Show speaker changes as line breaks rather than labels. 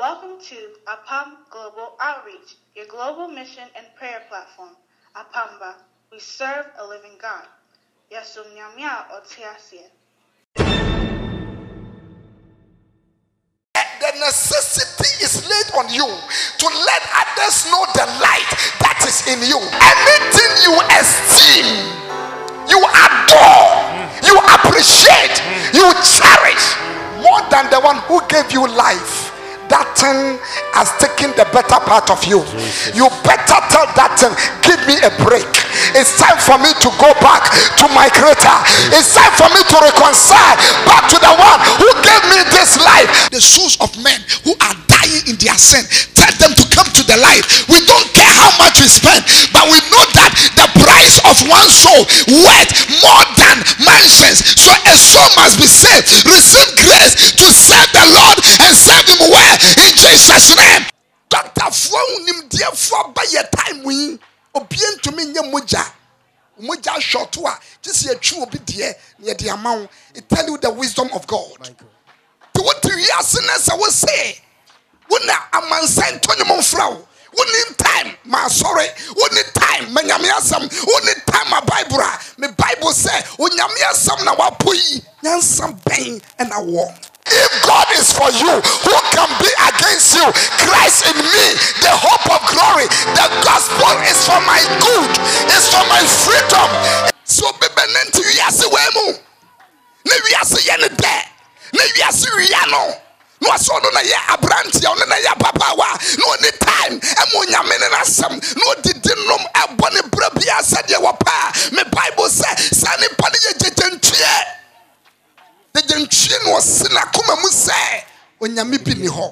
APAM Global Outreach, your global mission and prayer platform. APAMBA, we serve a living God. Yasum Nyamia.
The necessity is laid on you to let others know the light that is in you. Anything you esteem, you adore, you appreciate, you cherish more than the one who gave you life. That thing has taken the better part of you. You better tell that thing, give me a break. It's time for me to go back to my creator. It's time for me to reconcile back to the one who gave me this life. The souls of men who are dying in their sin, tell them to come to the light. We don't care how much we spend, but we know that the price of one soul worth more than mansions. So a soul must be saved. Receive grace to serve the Lord and serve Him Jesus' name. Fo nimdeɛfoɔ aba yɛ time yi obie ntumi nyɛ mogya mogya shɔto a gye sɛ yɛtwi obi deɛ na yɛde ama wo it tell you the wisdom of God. Nti wote wiase no sɛ wo se wo na amansa nto ne mo mfra wo woni time ma asɔre woni time ma nyame asɛm woni time ma bible a me bible sɛ onyame asɛm na wapo yi nyansa bɛn ɛna wɔ if God is for you, who can be against you? Christ in me, the hope of glory. The gospel is for my good, it's for my freedom. So, baby, nenti wiase wemu. Ne wiase yɛ ne dɛ. Ne wiase wia no. na wasɔ no na yɛ aberanteɛ ɔno na yɛ ababaawa na ɔne time ɛma onyame ne n'asɛm na ɔdidi nom ɛbɔ ne berɛ bia gyegyentwie no ɔse n'akoma mu sɛ onyame bi ni hɔ